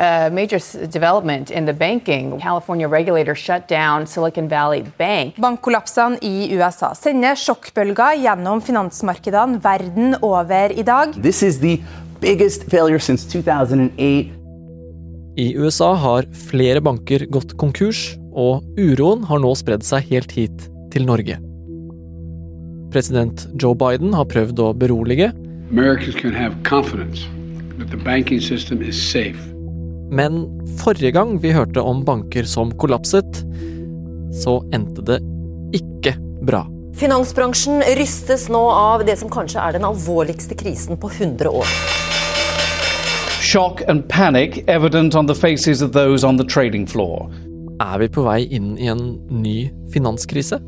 A major development in the banking. California regulator shut down Silicon Valley Bank. Bankkollapsene i USA sender sjokkbølger gjennom finansmarkedene verden over i dag. This is the biggest failure since 2008. I USA har flere banker gått konkurs, og uroen har nå spredd seg helt hit til Norge. President Joe Biden har prøvd å berolige. Men forrige gang vi hørte om banker som kollapset, så endte det ikke bra. Finansbransjen rystes nå av det som kanskje er den alvorligste krisen på 100 år. Shock and panic evident on the faces of those on the trading floor. Er vi på vei inn i en ny finanskrise?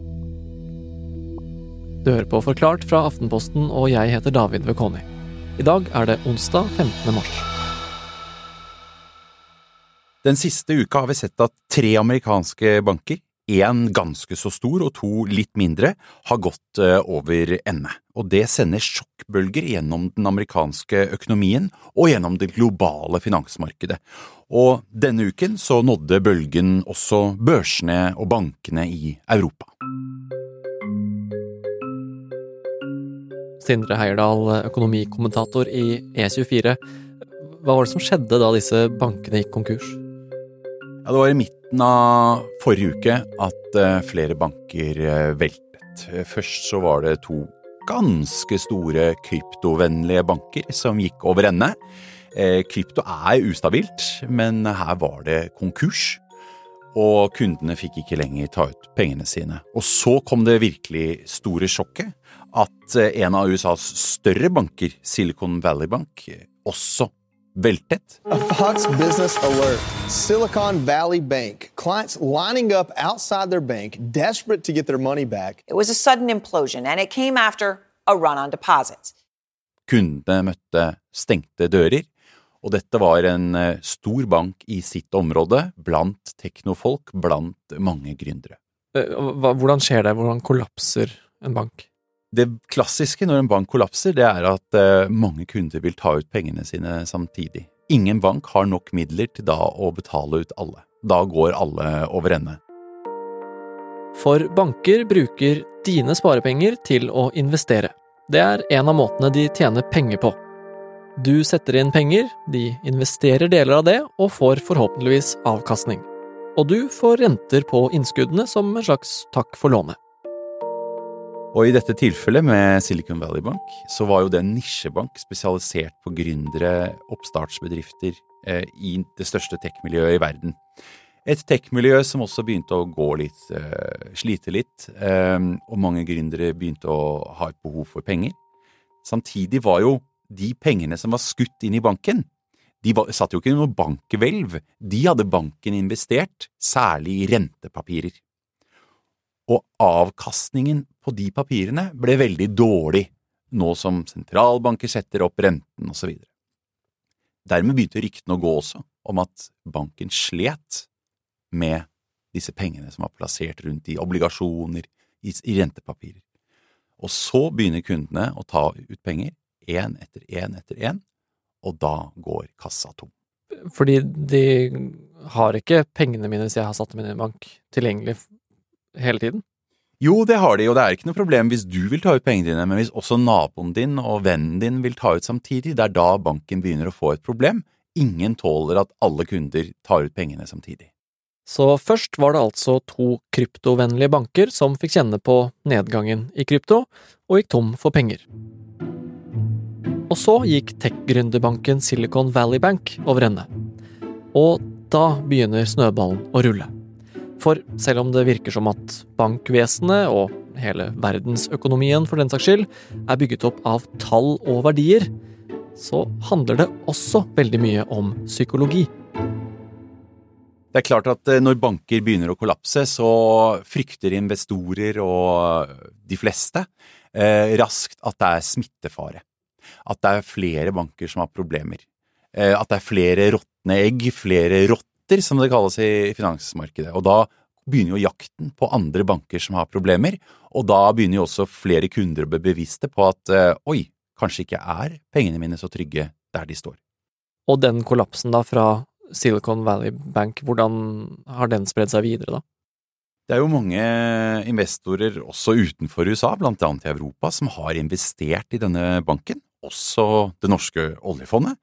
Du hører på Forklart fra Aftenposten, og jeg heter David Vekoni. I dag er det onsdag 15. mars. Den siste uka har vi sett at tre amerikanske banker, én ganske så stor og to litt mindre, har gått over ende. Og det sender sjokkbølger gjennom den amerikanske økonomien og gjennom det globale finansmarkedet. Og denne uken så nådde bølgen også børsene og bankene i Europa. Sindre Heierdal, økonomikommentator i E24. Hva var det som skjedde da disse bankene gikk konkurs? Ja, det var i midten av forrige uke at flere banker veltet. Først så var det to ganske store kryptovennlige banker som gikk over ende. Krypto er ustabilt, men her var det konkurs. Og kundene fikk ikke lenger ta ut pengene sine. Og så kom det virkelig store sjokket at en av USAs større banker, Silicon Valley Bank, også veltet. A Fox Business Alert. Silicon Valley Bank. Clients lining up outside their bank, desperate to get their money back. It was a sudden implosion, and it came after a run on deposits. Kundene møtte stengte dører, og dette var en stor bank i sitt område, blant teknofolk, blant mange gründere. Hvordan skjer det? Hvordan kollapser en bank? Det klassiske når en bank kollapser, det er at mange kunder vil ta ut pengene sine samtidig. Ingen bank har nok midler til da å betale ut alle. Da går alle over ende. For banker bruker dine sparepenger til å investere. Det er en av måtene de tjener penger på. Du setter inn penger, de investerer deler av det og får forhåpentligvis avkastning. Og du får renter på innskuddene som en slags takk for lånet. Og i dette tilfellet med Silicon Valley Bank, så var jo det en nisjebank spesialisert på gründere, oppstartsbedrifter, eh, i det største tech-miljøet i verden. Et tech-miljø som også begynte å gå litt, eh, slite litt, eh, og mange gründere begynte å ha et behov for penger. Samtidig var jo de pengene som var skutt inn i banken, de var, satt jo ikke i noe bankhvelv, de hadde banken investert, særlig i rentepapirer og avkastningen på de papirene ble veldig dårlig, nå som sentralbanker setter opp renten osv. Dermed begynte ryktene å gå også om at banken slet med disse pengene som var plassert rundt i obligasjoner, i, rentepapirer. Og så begynner kundene å ta ut penger, én etter én etter én, og da går kassa tom. Fordi de har ikke pengene mine hvis jeg har satt dem inn i en bank, tilgjengelig hele tiden? Jo, det har de, og det er ikke noe problem hvis du vil ta ut pengene dine, men hvis også naboen din og vennen din vil ta ut samtidig, det er da banken begynner å få et problem. Ingen tåler at alle kunder tar ut pengene samtidig. Så først var det altså to kryptovennlige banker som fikk kjenne på nedgangen i krypto, og gikk tom for penger. Og så gikk tech-gründerbanken Silicon Valley Bank over ende. Og da begynner snøballen å rulle. For selv om det virker som at bankvesenet, og hele verdensøkonomien for den saks skyld, er bygget opp av tall og verdier, så handler det også veldig mye om psykologi. Det er klart at når banker begynner å kollapse, så frykter investorer og de fleste eh, raskt at det er smittefare. At det er flere banker som har problemer. Eh, at det er flere råtne egg, flere rotter, som det kalles i finansmarkedet. Og da begynner jo jakten på andre banker som har problemer, og da begynner jo også flere kunder å bli bevisste på at eh, oi, kanskje ikke er pengene mine så trygge der de står. Og den kollapsen da fra Silicon Valley Bank, hvordan har den spredd seg videre, da? Det er jo mange investorer også utenfor USA, blant annet i Europa, som har investert i denne banken, også det norske oljefondet.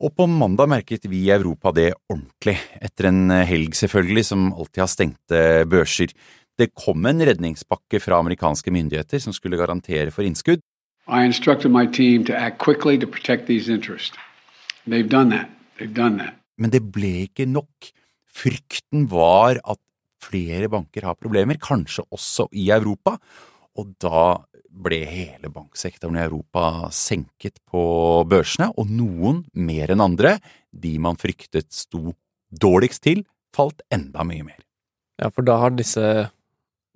Og på mandag merket vi i Europa det ordentlig, etter en helg selvfølgelig, som alltid har stengte børser. Det kom en redningspakke fra amerikanske myndigheter som skulle garantere for innskudd. I instructed my team to act quickly to protect these interests. They've done that. They've done that. Men det ble ikke nok. Frykten var at flere banker har problemer, kanskje også i Europa, og da ble hele banksektoren i Europa senket på børsene, og noen mer enn andre, de man fryktet sto dårligst til, falt enda mye mer. Ja, for da har disse,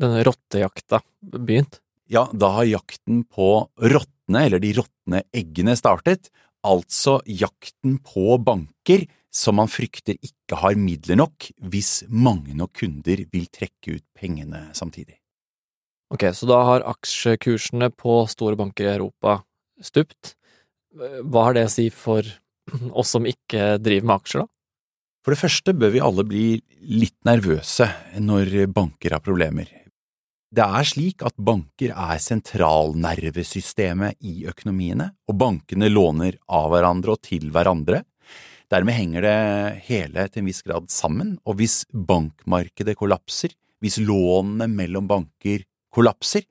denne rottejakta begynt? Ja, da har jakten på rottene, eller de råtne eggene, startet. Altså jakten på banker som man frykter ikke har midler nok hvis mange nok kunder vil trekke ut pengene samtidig. Ok, så da har aksjekursene på store banker i Europa stupt. Hva har det å si for oss som ikke driver med aksjer, da? For det første bør vi alle bli litt nervøse når banker har problemer. Det er slik at banker er sentralnervesystemet i økonomiene, og bankene låner av hverandre og til hverandre. Dermed henger det hele til en viss grad sammen, og hvis bankmarkedet kollapser, hvis lånene mellom banker kollapser,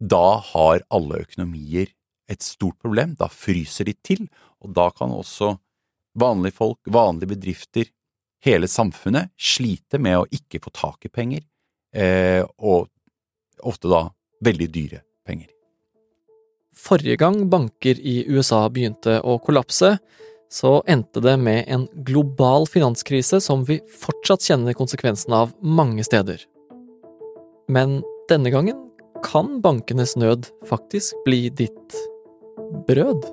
da har alle økonomier et stort problem, da fryser de til, og da kan også vanlige folk, vanlige bedrifter, hele samfunnet slite med å ikke få tak i penger, eh, og ofte da veldig dyre penger. Forrige gang banker i USA begynte å kollapse, så endte det med en global finanskrise som vi fortsatt kjenner konsekvensen av mange steder. Men denne gangen kan bankenes nød faktisk bli ditt brød?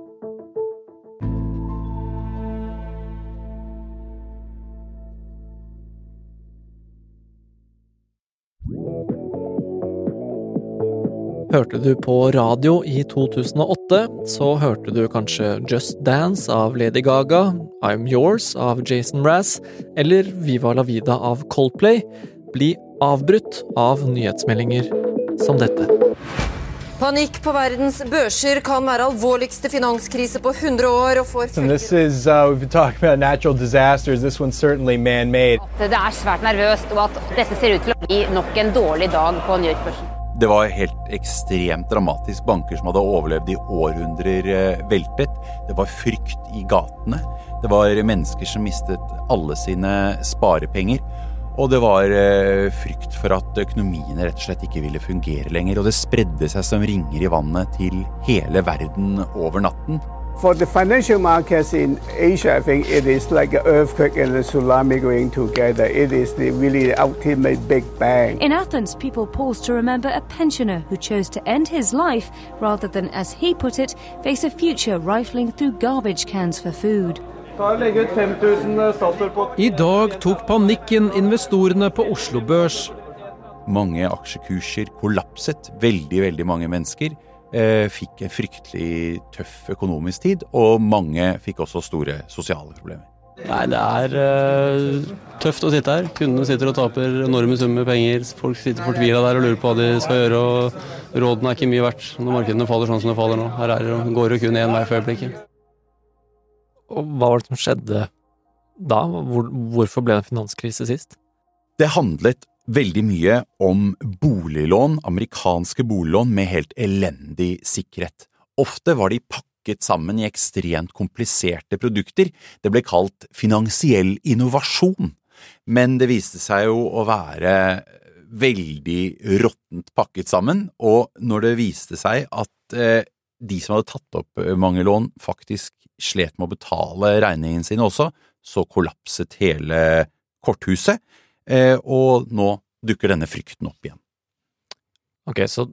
Hørte du på radio i 2008, så hørte du kanskje Just Dance av Lady Gaga, I'm Yours av Jason Mraz eller Viva la vida av Coldplay bli avbrutt av nyhetsmeldinger som dette. Panikk på verdens børser kan være alvorligste finanskrise på 100 år. og får is, uh, we've been talking about natural disasters. This one's certainly man-made. Det er svært nervøst, og at dette ser ut til å bli nok en dårlig dag på New York-børsen. Det var helt ekstremt dramatisk. Banker som hadde overlevd i århundrer, eh, veltet. Det var frykt i gatene. Det var mennesker som mistet alle sine sparepenger. Og det var eh, frykt for at økonomiene rett og slett ikke ville fungere lenger. Og det spredde seg som ringer i vannet til hele verden over natten. For the financial markets in Asia, I think it is like an earthquake and a tsunami going together. It is the really ultimate big bang. In Athens, people pause to remember a pensioner who chose to end his life rather than, as he put it, face a future rifling through garbage cans for food. I dag tok panikken investorene på Oslo Børs. Mange aksjekurser kollapset. Veldig, veldig mange mennesker eh, fikk en fryktelig tøff økonomisk tid, og mange fikk også store sosiale problemer. Nei, det er uh, tøft å sitte her. Kundene sitter og taper enorme summer penger. Folk sitter fortvila der og lurer på hva de skal gjøre. og Rådene er ikke mye verdt når markedene faller sånn som de faller nå. Her er går det kun én vei for øyeblikket. Og hva var det som skjedde da? Hvor, hvorfor ble det en finanskrise sist? Det handlet veldig mye om boliglån, amerikanske boliglån med helt elendig sikkerhet. Ofte var de pakket sammen i ekstremt kompliserte produkter. Det ble kalt finansiell innovasjon, men det viste seg jo å være veldig råttent pakket sammen, og når det viste seg at eh, de som hadde tatt opp mange lån, faktisk slet med å betale regningene sine også, så kollapset hele korthuset, eh, og nå dukker denne frykten opp igjen. Ok, så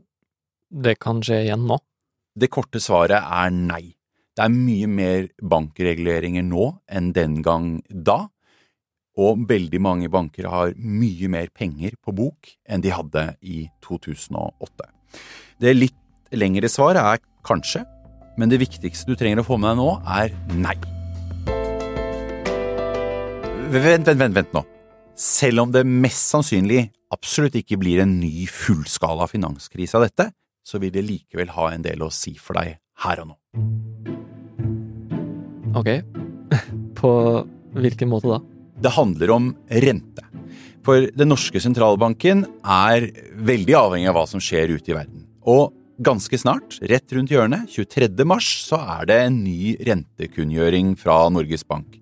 det kan skje igjen nå? Det korte svaret er nei. Det er mye mer bankreguleringer nå enn den gang da, og veldig mange banker har mye mer penger på bok enn de hadde i 2008. Det litt lengre svaret er kanskje, men det viktigste du trenger å få med deg nå, er nei. Vent, vent, vent, vent nå. Selv om det mest sannsynlig absolutt ikke blir en ny fullskala finanskrise av dette, så vil det likevel ha en del å si for deg her og nå. Ok. På hvilken måte da? Det handler om rente. For den norske sentralbanken er veldig avhengig av hva som skjer ute i verden. Og ganske snart, rett rundt hjørnet, 23. mars, så er det en ny rentekunngjøring fra Norges Bank.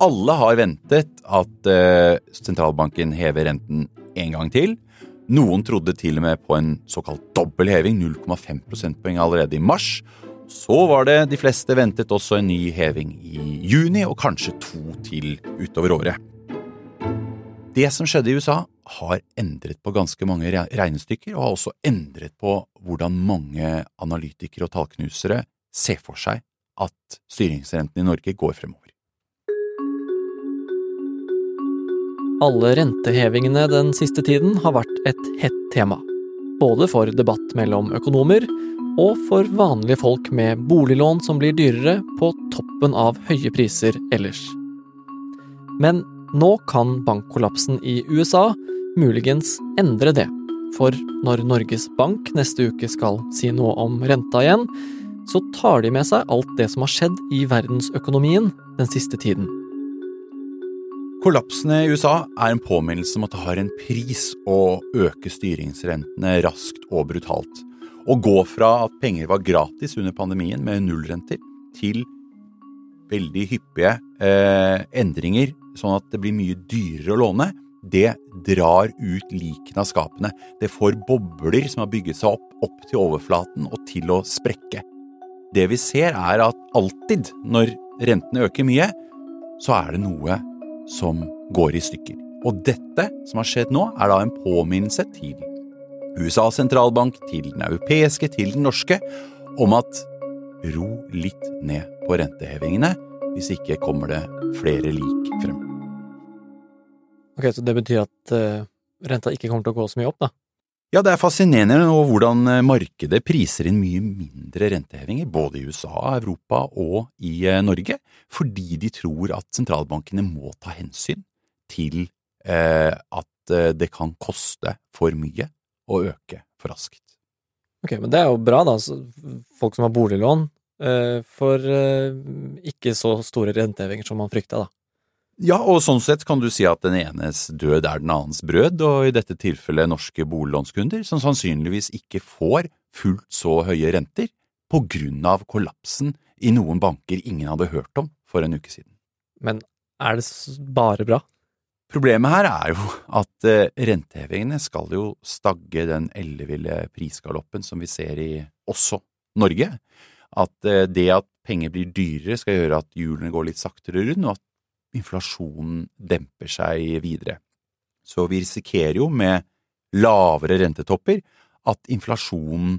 Alle har ventet at eh, sentralbanken hever renten en gang til. Noen trodde til og med på en såkalt dobbel heving, 0,5 prosentpoeng allerede i mars. Så var det de fleste ventet også en ny heving i juni, og kanskje to til utover året. Det som skjedde i USA, har endret på ganske mange regnestykker, og har også endret på hvordan mange analytikere og tallknusere ser for seg at styringsrenten i Norge går fremover. Alle rentehevingene den siste tiden har vært et hett tema. Både for debatt mellom økonomer og for vanlige folk med boliglån som blir dyrere på toppen av høye priser ellers. Men nå kan bankkollapsen i USA muligens endre det. For når Norges Bank neste uke skal si noe om renta igjen, så tar de med seg alt det som har skjedd i verdensøkonomien den siste tiden. Kollapsene i USA er en påminnelse om at det har en pris å øke styringsrentene raskt og brutalt. Å gå fra at penger var gratis under pandemien med nullrenter, til veldig hyppige eh, endringer, sånn at det blir mye dyrere å låne, det drar ut likene av skapene. Det får bobler som har bygget seg opp, opp til overflaten og til å sprekke. Det vi ser, er at alltid når rentene øker mye, så er det noe som går i stykker. Og dette som har skjedd nå, er da en påminnelse til USAs sentralbank, til den europeiske, til den norske, om at ro litt ned på rentehevingene, hvis ikke kommer det flere lik frem. Ok, Så det betyr at uh, renta ikke kommer til å gå så mye opp, da? Ja, det er fascinerende nå hvordan eh, markedet priser inn mye mindre rentehevinger, både i USA, Europa og i eh, Norge, fordi de tror at sentralbankene må ta hensyn til eh, at det kan koste for mye å øke for raskt. Ok, men det er jo bra, da. Folk som har boliglån eh, får eh, ikke så store rentehevinger som man frykta, da. Ja, og sånn sett kan du si at den enes død er den annens brød, og i dette tilfellet norske boliglånskunder, som sannsynligvis ikke får fullt så høye renter på grunn av kollapsen i noen banker ingen hadde hørt om for en uke siden. Men er det bare bra? Problemet her er jo at eh, rentehevingene skal jo stagge den elleville prisgaloppen som vi ser i også Norge. At eh, det at penger blir dyrere skal gjøre at hjulene går litt saktere rundt, og at inflasjonen demper seg videre. Så vi risikerer jo med lavere rentetopper at inflasjonen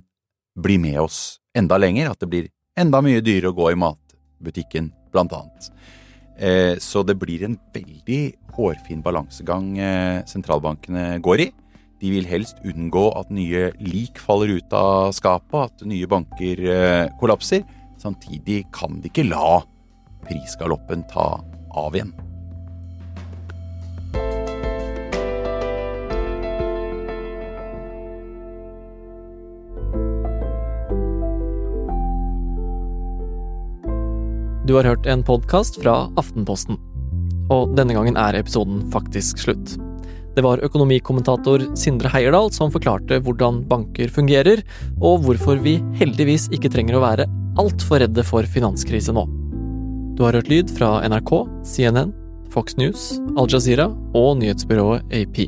blir med oss enda lenger, at det blir enda mye dyrere å gå i matbutikken, blant annet. Eh, så det blir en veldig hårfin balansegang eh, sentralbankene går i. De vil helst unngå at nye lik faller ut av skapet, at nye banker eh, kollapser. Samtidig kan de ikke la prisgaloppen ta av igjen. Du har hørt en podkast fra Aftenposten. Og denne gangen er episoden faktisk slutt. Det var økonomikommentator Sindre Heierdal som forklarte hvordan banker fungerer, og hvorfor vi heldigvis ikke trenger å være altfor redde for finanskrise nå. Du har hørt lyd fra NRK, CNN, Fox News, Al Jazeera og nyhetsbyrået AP.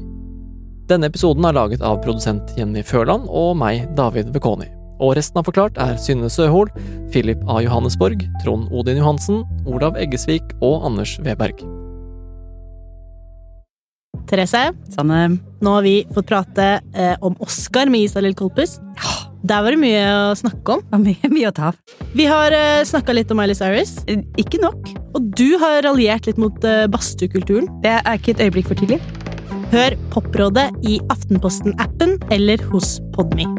Denne episoden er laget av produsent Jenny Førland og meg, David Bekoni. Og resten av Forklart er Synne Søhol, Philip A. Johannesborg, Trond Odin Johansen, Olav Eggesvik og Anders Weberg. Therese, Sanne. nå har vi fått prate eh, om Oscar med Isalill Kolpus. Ja. Der var det mye å snakke om. Mye, mye å ta av. Vi har uh, eh, snakka litt om Miley Cyrus. Eh, ikke nok. Og du har raljert litt mot uh, badstuekulturen. Det er ikke et øyeblikk for tidlig. Hør Poprådet i Aftenposten-appen eller hos Podme.